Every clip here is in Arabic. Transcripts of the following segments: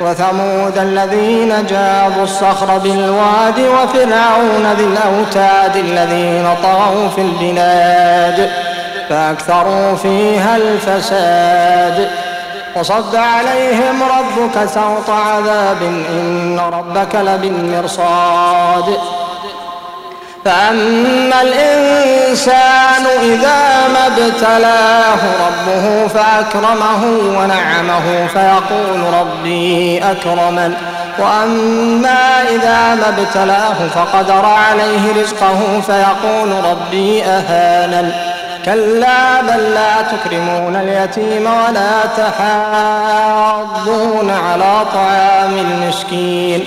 وثمود الذين جابوا الصخر بالواد وفرعون ذي الأوتاد الذين طغوا في البلاد فأكثروا فيها الفساد. وصد عليهم ربك سوط عذاب إن ربك لبالمرصاد. فأما الإنسان إذا ما ابتلاه ربه فأكرمه ونعمه فيقول ربي أكرمن. وأما إذا ما ابتلاه فقدر عليه رزقه فيقول ربي أهانن. كلا بل لا تكرمون اليتيم ولا تحاضون على طعام المسكين.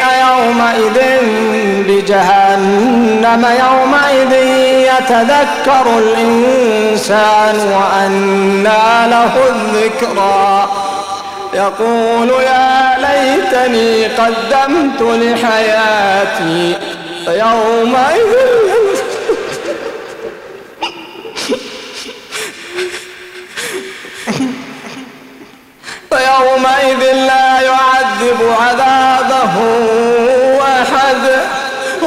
يومئذ بجهنم يومئذ يتذكر الإنسان وأنى له الذكرى. يقول يا ليتني قدمت لحياتي فيومئذ لا يعذب عذابه أحد